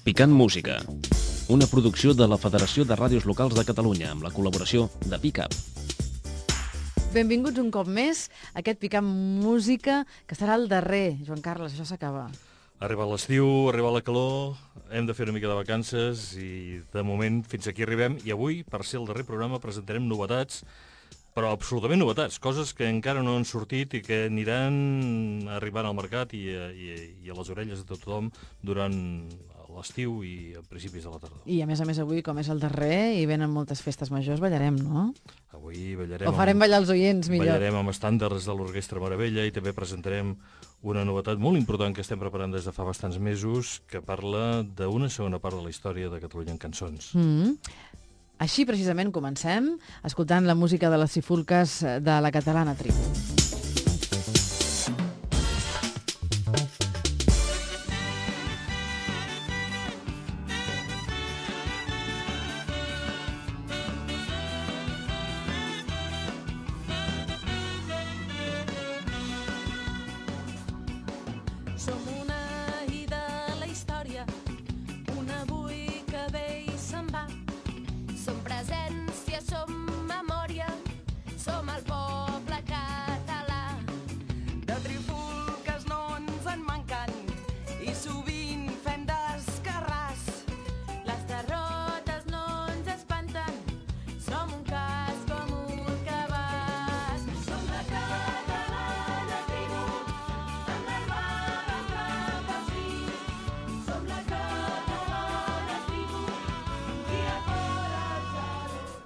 Picant Música, una producció de la Federació de Ràdios Locals de Catalunya amb la col·laboració de Picap. Benvinguts un cop més a aquest Picant Música, que serà el darrer. Joan Carles, això s'acaba. Arriba l'estiu, arriba la calor, hem de fer una mica de vacances i de moment fins aquí arribem i avui, per ser el darrer programa, presentarem novetats però absolutament novetats, coses que encara no han sortit i que aniran arribant al mercat i, i, i a les orelles de tothom durant l'estiu i a principis de la tardor. I a més a més avui, com és el darrer i venen moltes festes majors, ballarem, no? Avui ballarem... O farem ballar els oients, millor. Ballarem amb estàndards de l'Orquestra Meravella i també presentarem una novetat molt important que estem preparant des de fa bastants mesos que parla d'una segona part de la història de Catalunya en cançons. Mm -hmm. Així precisament comencem escoltant la música de les cifulques de la catalana tribu.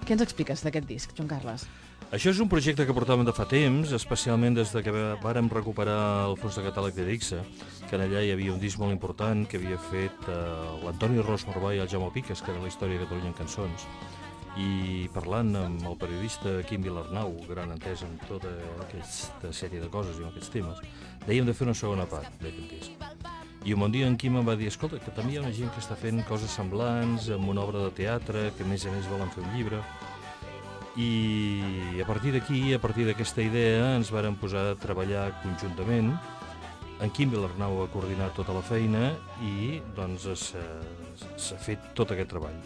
Què ens expliques d'aquest disc, Joan Carles? Això és un projecte que portàvem de fa temps, especialment des de que vàrem recuperar el fons de catàleg de Dixa, que allà hi havia un disc molt important que havia fet eh, l'Antoni Ros Morbà i el Jaume Piques, que era la història de Catalunya en cançons, i parlant amb el periodista Quim Vilarnau, gran entès en tota aquesta sèrie de coses i en aquests temes, dèiem de fer una segona part d'aquest disc. I un bon dia en Quim em va dir, escolta, que també hi ha una gent que està fent coses semblants amb una obra de teatre, que a més a més volen fer un llibre. I a partir d'aquí, a partir d'aquesta idea, ens varen posar a treballar conjuntament. En Quim Vilarnau ha coordinat tota la feina i doncs s'ha fet tot aquest treball.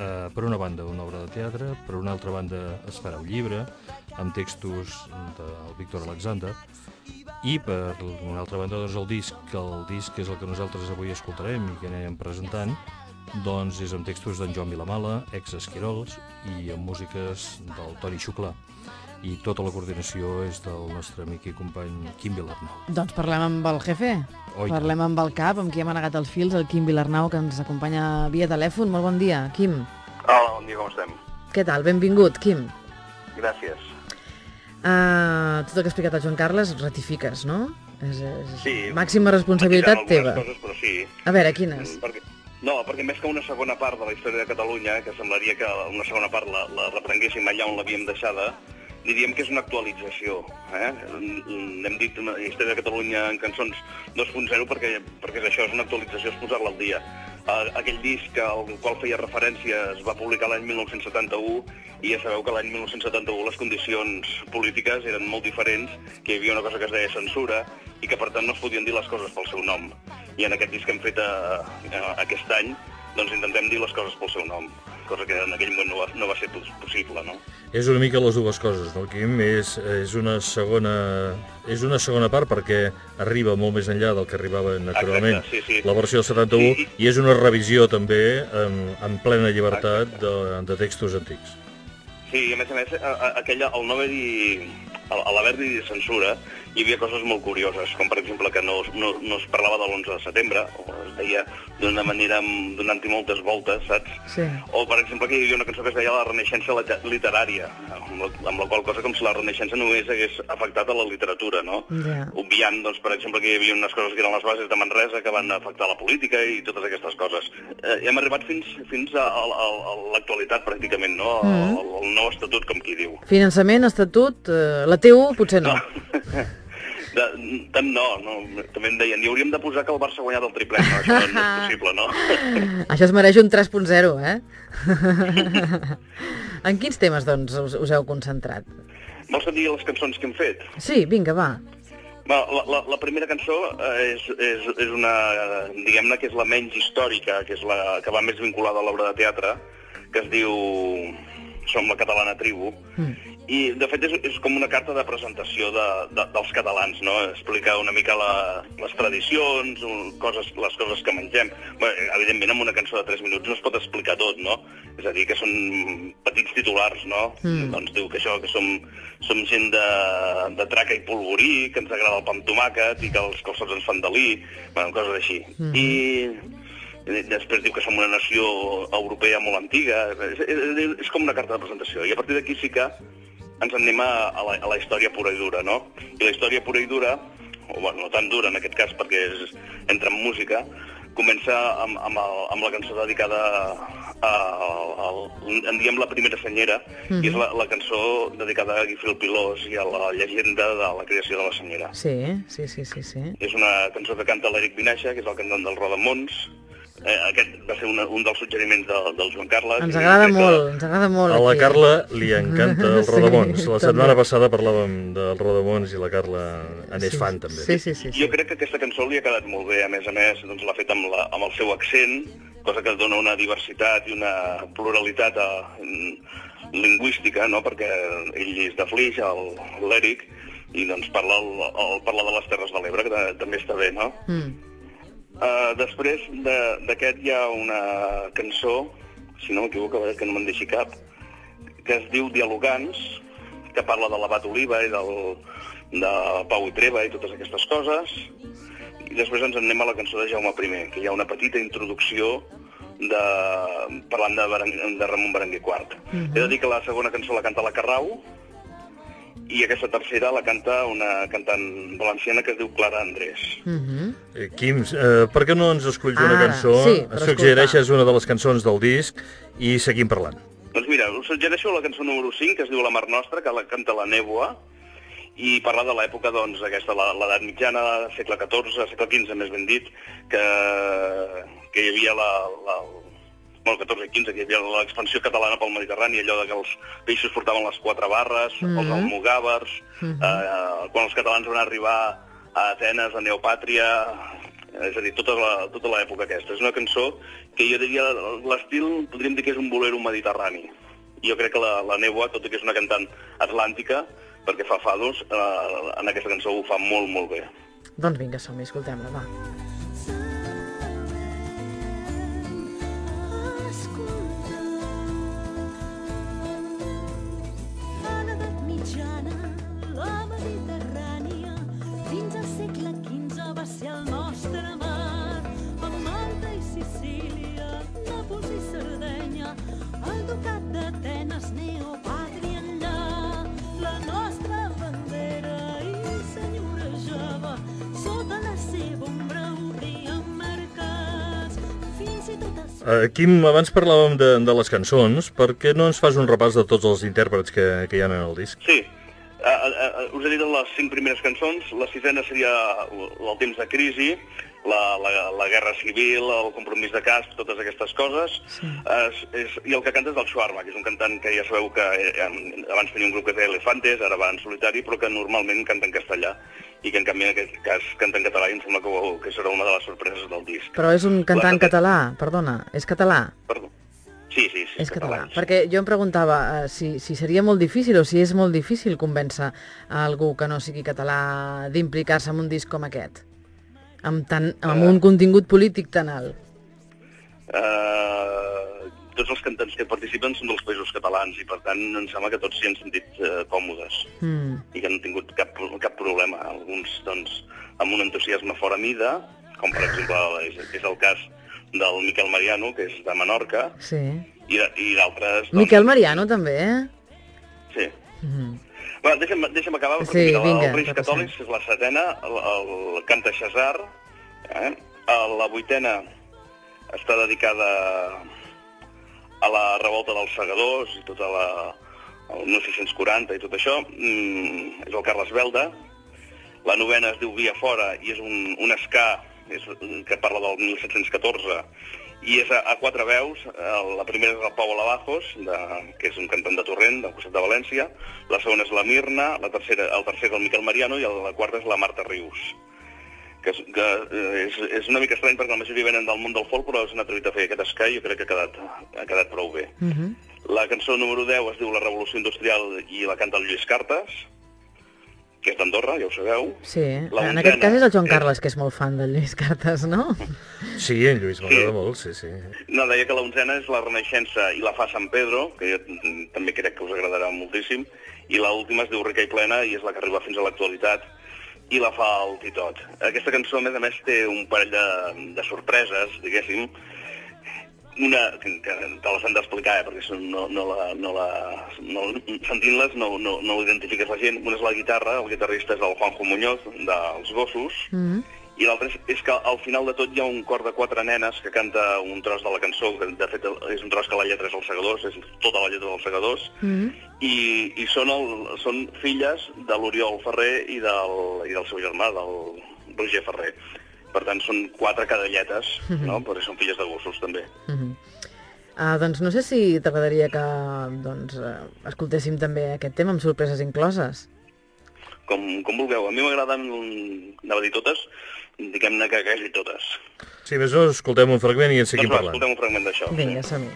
Uh, per una banda, una obra de teatre, per una altra banda es farà un llibre amb textos del Víctor Alexander, i per una altra banda doncs el disc, que el disc és el que nosaltres avui escoltarem i que anem presentant, doncs és amb textos d'en Joan Vilamala, ex-Esquirols, i amb músiques del Toni Xuclà. I tota la coordinació és del nostre amic i company Quim Vilarnau. Doncs parlem amb el jefe, Oi, parlem amb el cap, amb qui hem anegat els fils, el Quim Vilarnau, que ens acompanya via telèfon. Molt bon dia, Quim. Hola, bon dia, com estem? Què tal? Benvingut, Quim. Gràcies. Uh, tot el que ha explicat el Joan Carles ratifiques, no? És, és sí. Màxima responsabilitat teva. Coses, però sí. A veure, quines? Mm, perquè, no, perquè més que una segona part de la història de Catalunya, que semblaria que una segona part la, la reprenguéssim allà on l'havíem deixada, diríem que és una actualització. Eh? N'hem dit una història de Catalunya en cançons 2.0 perquè, perquè és això, és una actualització, és posar-la al dia aquell disc al qual feia referència es va publicar l'any 1971 i ja sabeu que l'any 1971 les condicions polítiques eren molt diferents, que hi havia una cosa que es deia censura i que per tant no es podien dir les coses pel seu nom. I en aquest disc que hem fet a, a, aquest any doncs intentem dir les coses pel seu nom, cosa que en aquell moment no va, no va ser possible, no? És una mica les dues coses, no, Quim? És, és, una segona, és una segona part perquè arriba molt més enllà del que arribava naturalment Exacte, sí, sí. la versió del 71 sí, i és una revisió també en, en plena llibertat de, de textos antics. Sí, i a més a més, aquella, el no haver-hi, a l'haver-hi censura, hi havia coses molt curioses, com per exemple que no, no, no es parlava de l'11 de setembre, o es deia d'una manera donant-hi moltes voltes, saps? Sí. O per exemple que hi havia una cançó que es deia La Renaixença literària, amb la, amb la qual cosa com si la Renaixença només hagués afectat a la literatura, no? Yeah. Obviant, doncs, per exemple, que hi havia unes coses que eren les bases de Manresa que van afectar la política i totes aquestes coses. Eh, hem arribat fins, fins a, a, a l'actualitat, pràcticament, no? Mm. El, el nou estatut, com qui diu. Finançament, estatut, eh, la TU potser no. no. De, tant no, no, també em deien, i hauríem de posar que el Barça ha guanyat el triplet, no, això no és possible, no? això es mereix un 3.0, eh? en quins temes, doncs, us, us heu concentrat? Vols dir les cançons que hem fet? Sí, vinga, va. La, la, la primera cançó eh, és, és, és una, diguem-ne, que és la menys històrica, que és la que va més vinculada a l'obra de teatre, que es diu Som la catalana tribu, mm. I de fet és, és com una carta de presentació de, de, dels catalans, no? Explicar una mica la, les tradicions, coses, les coses que mengem. Bé, evidentment, amb una cançó de 3 minuts no es pot explicar tot, no? És a dir, que són petits titulars, no? Mm. Doncs diu que això, que som, som gent de, de traca i polvorí, que ens agrada el pa amb tomàquet i que els calçots ens fan delí, bueno, coses així. Mm. I després diu que som una nació europea molt antiga, és, és, és com una carta de presentació, i a partir d'aquí sí que ens anem a, a, la, a la història pura i dura, no? I la història pura i dura, o bueno, no tan dura en aquest cas perquè és, entra en música, comença amb, amb, el, amb la cançó dedicada a, a, a, en diem la primera senyera, mm -hmm. i és la, la cançó dedicada a Guifil Pilós i a la llegenda de la creació de la senyera. Sí, sí, sí, sí. sí. És una cançó que canta l'Eric Vinaixa, que és el cantant del Rodamons, Eh, aquest va ser una, un dels suggeriments del, del Joan Carles. Ens agrada molt, que... ens agrada molt. A la aquí. Carla li encanta el Rodamons. Sí, la setmana també. passada parlàvem del Rodamons i la Carla en és sí, fan, també. Sí, sí, sí, sí. Jo crec que aquesta cançó li ha quedat molt bé. A més a més, doncs l'ha fet amb, la, amb el seu accent, cosa que dona una diversitat i una pluralitat a, eh, lingüística, no? perquè ell és de Flix, l'Eric, i doncs parla, el, el, parla de les Terres de l'Ebre, que també està bé, no? Mm Uh, després d'aquest hi ha una cançó, si no m'equivoco, que no me'n deixi cap, que es diu Dialogants, que parla de l'abat Oliva i del, de Pau i Treva i totes aquestes coses. I després ens anem a la cançó de Jaume I, que hi ha una petita introducció de, parlant de, de Ramon Berenguer IV. Uh -huh. He de dir que la segona cançó la canta la Carrau, i aquesta tercera la canta una cantant valenciana que es diu Clara Andrés. Uh mhm. -huh. eh, Quim, eh, per què no ens escolls una ah, cançó? Sí, Suggereixes una de les cançons del disc i seguim parlant. Doncs mira, us suggereixo la cançó número 5, que es diu La Mar Nostra, que la canta la Neboa, i parla de l'època, doncs, aquesta, l'edat mitjana, segle XIV, segle XV, més ben dit, que, que hi havia la, la, bueno, 14 i 15, que hi havia l'expansió catalana pel Mediterrani, allò de que els peixos portaven les quatre barres, mm -hmm. els almogàvers, mm -hmm. eh, quan els catalans van arribar a Atenes, a Neopàtria, és a dir, tota tota l'època aquesta. És una cançó que jo diria, l'estil, podríem dir que és un bolero mediterrani. Jo crec que la, la Neua, tot i que és una cantant atlàntica, perquè fa fados, eh, en aquesta cançó ho fa molt, molt bé. Doncs vinga, som-hi, escoltem-la, va. Uh, Quim, abans parlàvem de, de les cançons, per què no ens fas un repàs de tots els intèrprets que, que hi ha en el disc? Sí, uh, uh, us he dit les cinc primeres cançons, la sisena seria el temps de crisi, la, la, la guerra civil, el compromís de casp, totes aquestes coses, sí. uh, és, i el que canta és del Schwarma, que és un cantant que ja sabeu que eh, abans tenia un grup que feia Elefantes, ara va en solitari, però que normalment canta en castellà i que en canvi en aquest cas canta en català i em sembla que, que serà una de les sorpreses del disc. Però és un cantant la... català, perdona, és català? Perdó. Sí, sí, sí. És català. català. Perquè jo em preguntava uh, si, si seria molt difícil o si és molt difícil convèncer a algú que no sigui català d'implicar-se en un disc com aquest, amb, tan, amb uh, un contingut polític tan alt. Uh, tots els cantants que participen són dels països catalans i per tant em sembla que tots s'hi han sentit eh, còmodes mm. i que no han tingut cap, cap problema. Alguns doncs amb un entusiasme fora mida, com per exemple és, és el cas del Miquel Mariano, que és de Menorca, sí. i, i d'altres... Doncs... Miquel Mariano també, eh? Sí. Mm -hmm. Bueno, deixa'm, deixa'm acabar, sí, vinga, vinga, el Reis Catòlics és la setena, el, el Canta Xasar, eh? la vuitena està dedicada a la revolta dels segadors i tota la, el 1640 i tot això, mm, és el Carles Belda. La novena es diu Via Fora i és un, un escà és, que parla del 1714 i és a, a quatre veus. Eh, La primera és el Pau Alabajos, de, que és un cantant de Torrent, del costat de València. La segona és la Mirna, la tercera, el tercer és el Miquel Mariano i la quarta és la Marta Rius. Que, és, que eh, és, és una mica estrany perquè la majoria venen del món del folk, però s'han atrevit a fer aquest escai i jo crec que ha quedat, ha quedat prou bé. Uh -huh. La cançó número 10 es diu La Revolució Industrial i la canta el Lluís Cartes, que és d'Andorra, ja ho sabeu. Sí, La en aquest cas és el Joan és- Carles, que és molt fan del Lluís Cartes, no? Sí, en Lluís m'agrada Sí. molt, sí, sí. No, deia que la onzena és la Renaixença i la fa Sant Pedro, que jo també crec que us agradarà moltíssim, i la última es diu Rica i Plena i és la que arriba fins a l'actualitat i la fa el Titot. Aquesta cançó, a més a més, té un parell de, de sorpreses, diguéssim, una que, que te les han d'explicar, eh, perquè no, no la, no la, no, sentint-les no, no, no ho identifiques la gent. Una és la guitarra, el guitarrista és el Juanjo Muñoz, dels Gossos, Mm. i l'altre és, és que al final de tot hi ha un cor de quatre nenes que canta un tros de la cançó, que de fet és un tros que la lletra és els segadors, és tota la lletra dels segadors, Mm. i, i són, el, són filles de l'Oriol Ferrer i del, i del seu germà, del Roger Ferrer. Per tant, són quatre cadelletes, no? perquè són filles de gossos, també. Uh -huh. uh, doncs no sé si t'agradaria que doncs, uh, escoltéssim també aquest tema amb sorpreses incloses. Com, com vulgueu. A mi m'agraden, anava a dir totes, diguem-ne que quasi totes. Sí, més o escoltem un fragment i en seguim Doncs va, parlant. escoltem un fragment d'això. Vinga, som-hi.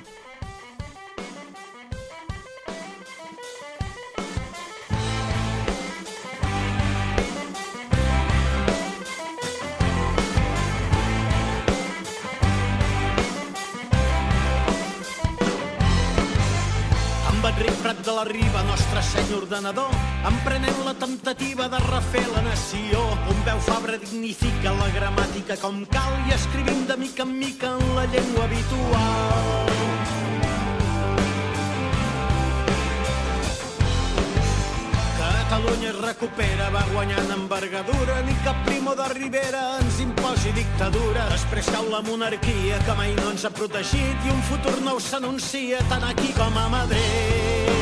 Ordenador, emprenent la temptativa de refer la nació. Un veu Fabra dignifica la gramàtica com cal i escrivim de mica en mica en la llengua habitual. Catalunya es recupera, va guanyant envergadura, ni cap primo de Rivera ens imposi dictadura. Després cau la monarquia que mai no ens ha protegit i un futur nou s'anuncia tant aquí com a Madrid.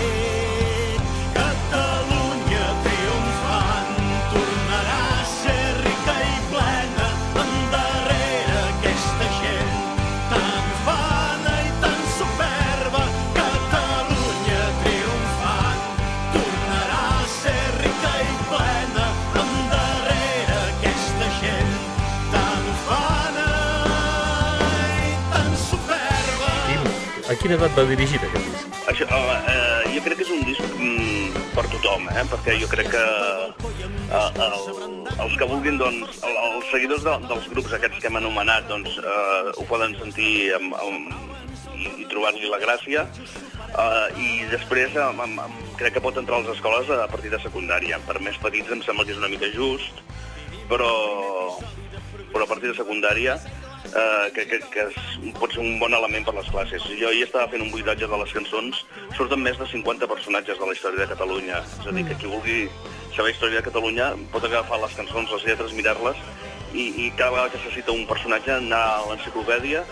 Quina edat va dirigit aquest disc? Això, home, eh, jo crec que és un disc mm, per tothom, eh? perquè jo crec que eh, el, els que vulguin, doncs, el, els seguidors de, dels grups aquests que hem anomenat, doncs, eh, ho poden sentir amb, amb, i, i trobar-li la gràcia, eh, i després amb, amb, crec que pot entrar a les escoles a partir de secundària. Per més petits em sembla que és una mica just, però, però a partir de secundària eh, que, que, que és, pot ser un bon element per les classes. Jo ahir estava fent un buidatge de les cançons, surten més de 50 personatges de la història de Catalunya. És a dir, que qui vulgui saber història de Catalunya pot agafar les cançons, les lletres, mirar-les, i, i cada vegada que se cita un personatge anar a l'enciclopèdia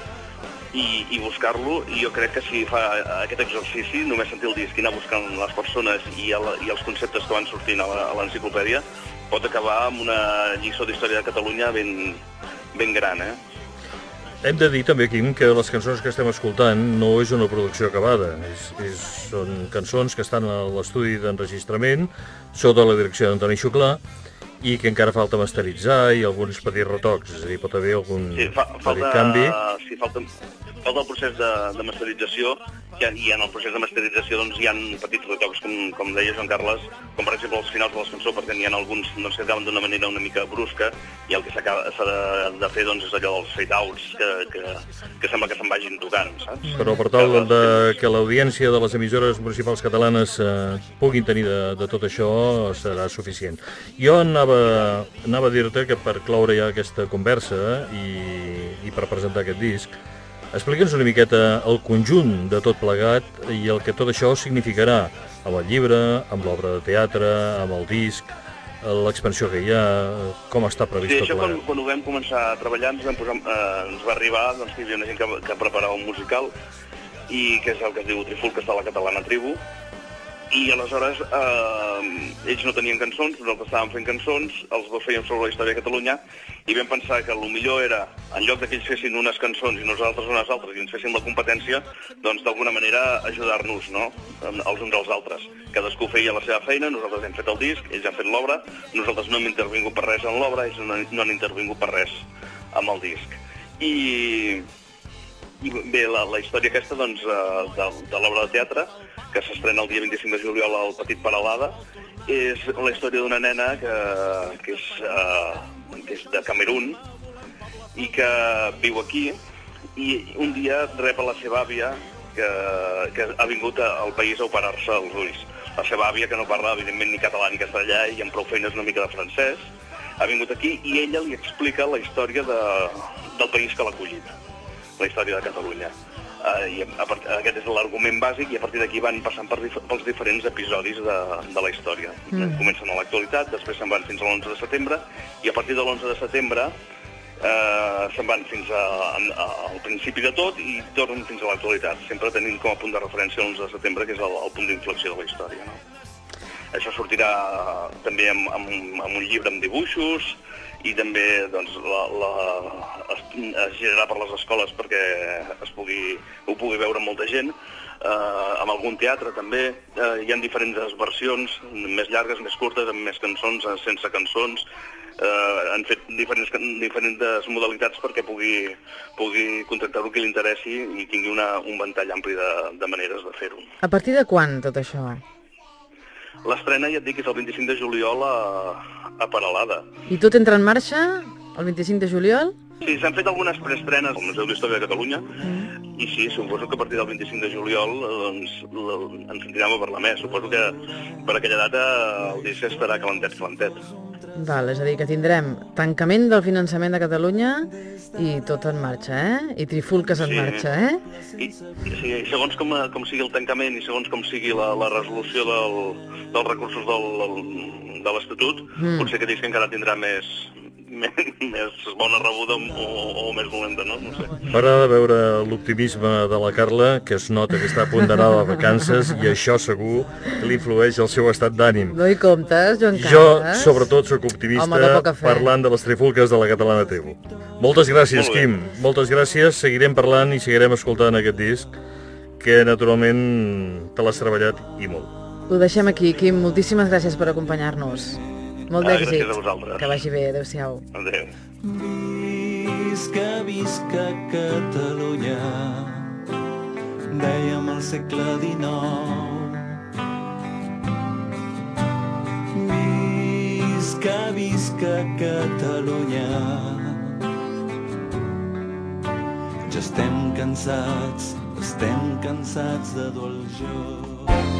i, i buscar-lo, i jo crec que si fa aquest exercici, només sentir el disc i anar buscant les persones i, el, i els conceptes que van sortint a l'enciclopèdia, pot acabar amb una lliçó d'història de Catalunya ben, ben gran, eh? Hem de dir també, Quim, que les cançons que estem escoltant no és una producció acabada. És, és, són cançons que estan a l'estudi d'enregistrament sota la direcció d'Antoni Xuclà i que encara falta masteritzar i alguns petits retocs, és a dir, pot haver algun Sí, fa, petit falta, canvi. sí, falta, falta el procés de, de masterització i, i en el procés de masterització doncs, hi ha petits retocs, com, com deia Joan Carles, com per exemple els finals de les cançons, perquè n'hi ha alguns doncs, que acaben d'una manera una mica brusca i el que s'ha de, de fer doncs, és allò dels fade-outs que, que, que sembla que se'n vagin tocant, saps? Però per tal de que l'audiència de les emissores municipals catalanes eh, puguin tenir de, de tot això serà suficient. Jo anava, anava a dir-te que per cloure ja aquesta conversa i, i per presentar aquest disc, explica'ns una miqueta el conjunt de tot plegat i el que tot això significarà amb el llibre, amb l'obra de teatre, amb el disc, l'expansió que hi ha, com està previst Sí, tot això quan, quan ho vam començar a treballar ens, vam posar, eh, ens va arribar doncs, que hi havia una gent que, que preparava un musical i que és el que es diu Triful, que està a la catalana Tribu i aleshores eh, ells no tenien cançons, nosaltres estàvem fent cançons, els dos fèiem sobre la història de Catalunya i vam pensar que el millor era, en lloc que ells fessin unes cançons i nosaltres unes altres i ens fessin la competència, doncs d'alguna manera ajudar-nos, no?, els uns als altres. Cadascú feia la seva feina, nosaltres hem fet el disc, ells han fet l'obra, nosaltres no hem intervingut per res en l'obra, ells no, no han intervingut per res amb el disc. I bé, la, la història aquesta doncs, eh, de, de l'obra de teatre, que s'estrena el dia 25 de juliol al Petit Paralada, és la història d'una nena que, que, és, uh, que és de Camerún i que viu aquí i un dia rep a la seva àvia que, que ha vingut al país a operar-se els ulls. La seva àvia, que no parla, evidentment, ni català ni castellà i amb prou feines una mica de francès, ha vingut aquí i ella li explica la història de, del país que l'ha acollit, la història de Catalunya. Uh, i a part, aquest és l'argument bàsic i a partir d'aquí van passant per dif pels diferents episodis de, de la història. Mm. Comencen a l'actualitat, després se'n van fins a l'11 de setembre i a partir de l'11 de setembre eh, se'n van fins a, a, al principi de tot i tornen fins a l'actualitat, sempre tenint com a punt de referència l'11 de setembre, que és el, el punt d'inflexió de la història. No? Això sortirà també amb, amb, amb un llibre amb dibuixos, i també doncs, la, la, es, es girarà per les escoles perquè es pugui, ho pugui veure molta gent. Uh, amb algun teatre també uh, hi ha diferents versions, més llargues, més curtes, amb més cançons, uh, sense cançons. Uh, han fet diferents, diferents modalitats perquè pugui, pugui contractar-ho qui li interessi i tingui una, un ventall ampli de, de maneres de fer-ho. A partir de quan tot això? L'estrena, ja et dic, és el 25 de juliol a, a Paralada. I tot entra en marxa el 25 de juliol? Sí, s'han fet algunes preestrenes al Museu d'Història de Catalunya mm. I sí, suposo que a partir del 25 de juliol doncs, ens sentirem a parlar més. Suposo que per aquella data el disc estarà calentet, calentet. Val, és a dir, que tindrem tancament del finançament de Catalunya i tot en marxa, eh? I trifulques en sí. marxa, eh? I, sí, i segons com, com sigui el tancament i segons com sigui la, la resolució del, dels recursos del, de l'Estatut, mm. potser que dius que encara tindrà més, més, bona rebuda o, o més dolenta, no? no sé. M'agrada veure l'optimisme de la Carla, que es nota que està a punt d'anar de vacances i això segur que li influeix el seu estat d'ànim. No hi comptes, Joan Carles? Jo, sobretot, sóc optimista parlant de les trifulques de la Catalana TV. Moltes gràcies, Molt Quim. Moltes gràcies. Seguirem parlant i seguirem escoltant aquest disc que, naturalment, te l'has treballat i molt. Ho deixem aquí, Quim. Moltíssimes gràcies per acompanyar-nos. Molt d'èxit. Gràcies a vosaltres. Que vagi bé. Adéu-siau. Adéu. Visca, visca Catalunya dèiem al segle XIX Visca, visca Catalunya Ja estem cansats, estem cansats de dur el joc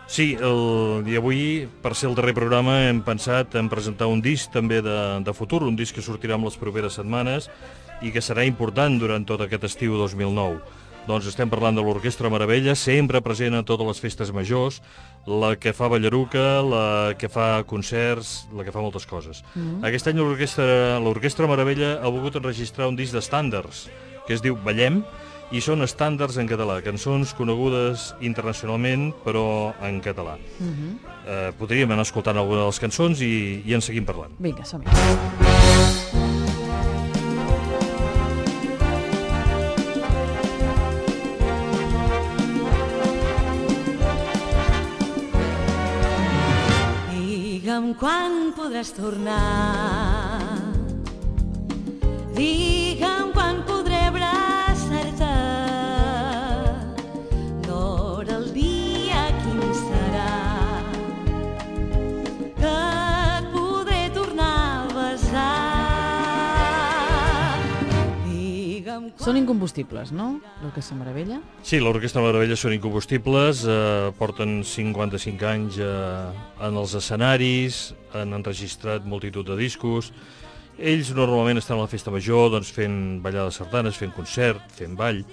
Sí, el, i avui, per ser el darrer programa, hem pensat en presentar un disc també de, de futur, un disc que sortirà en les properes setmanes i que serà important durant tot aquest estiu 2009. Doncs estem parlant de l'Orquestra Meravella, sempre present a totes les festes majors, la que fa ballaruca, la que fa concerts, la que fa moltes coses. Mm -hmm. Aquest any l'Orquestra Meravella ha volgut enregistrar un disc d'estàndards, que es diu Ballem, i són estàndards en català, cançons conegudes internacionalment, però en català. Uh mhm. -huh. eh, podríem anar escoltant alguna de les cançons i, i en seguim parlant. Vinga, som -hi. Digue'm quan podràs tornar Digue'm Són incombustibles, no? L'Orquestra Meravella? Sí, l'Orquestra Meravella són incombustibles, eh, porten 55 anys eh, en els escenaris, han enregistrat multitud de discos. Ells normalment estan a la festa major doncs, fent ballades sardanes, fent concert, fent ball.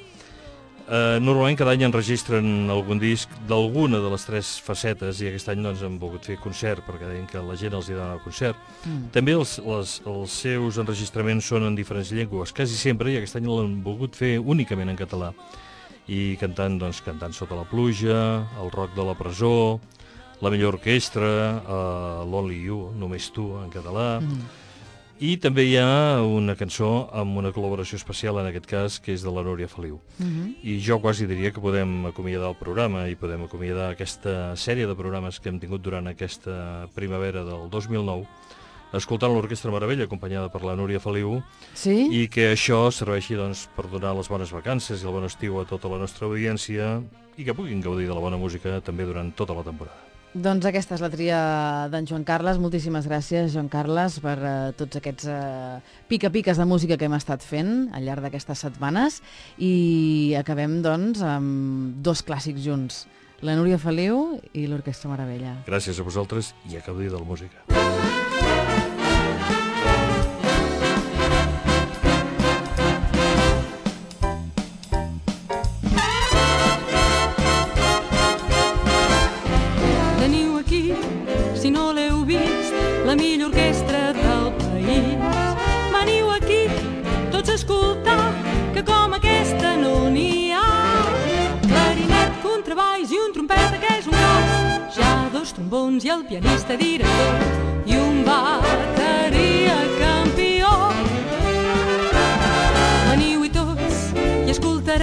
Eh, normalment cada any enregistren algun disc d'alguna de les tres facetes i aquest any doncs, han volgut fer concert perquè deien que la gent els hi dona el concert. Mm. També els, les, els seus enregistraments són en diferents llengües, quasi sempre, i aquest any l'han volgut fer únicament en català. I cantant, doncs, cantant sota la pluja, el rock de la presó, la millor orquestra, uh, l'Only You, només tu, en català. Mm. I també hi ha una cançó amb una col·laboració especial, en aquest cas, que és de la Núria Feliu. Mm -hmm. I jo quasi diria que podem acomiadar el programa i podem acomiadar aquesta sèrie de programes que hem tingut durant aquesta primavera del 2009 escoltant l'Orquestra Meravella acompanyada per la Núria Feliu Sí? i que això serveixi doncs, per donar les bones vacances i el bon estiu a tota la nostra audiència i que puguin gaudir de la bona música també durant tota la temporada. Doncs aquesta és la tria d'en Joan Carles. Moltíssimes gràcies, Joan Carles, per uh, tots aquests uh, pica-piques de música que hem estat fent al llarg d'aquestes setmanes. I acabem, doncs, amb dos clàssics junts, la Núria Feliu i l'Orquestra Meravella. Gràcies a vosaltres i a gaudir de la música.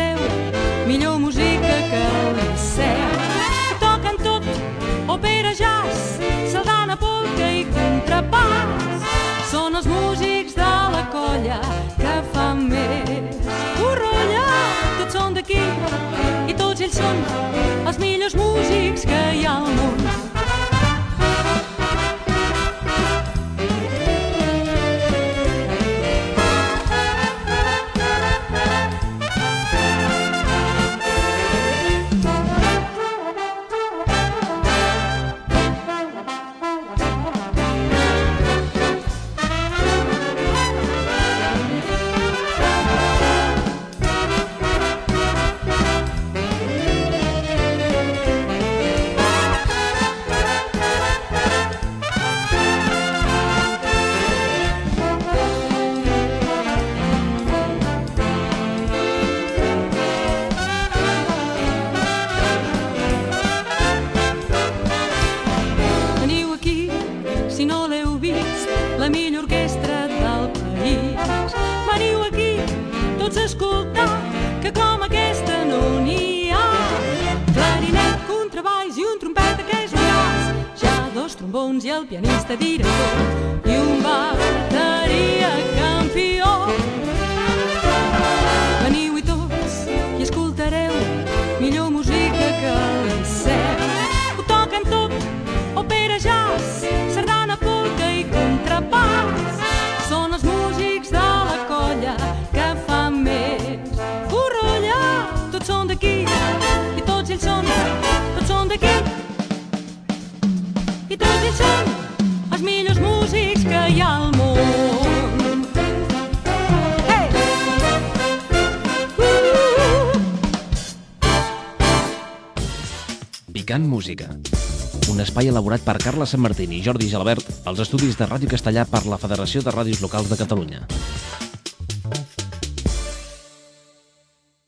Escoltareu millor música que el Liceu. Toquen tot, òpera, jazz, sardana, polca i contrapàs. Són els músics de la colla que fan més corrolla. Tots són d'aquí i tots ells són els millors músics que hi ha al món. Picant Música. Un espai elaborat per Carla Sant Martín i Jordi Gelabert als estudis de Ràdio Castellà per la Federació de Ràdios Locals de Catalunya.